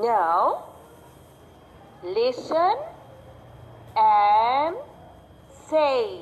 Now, listen and say.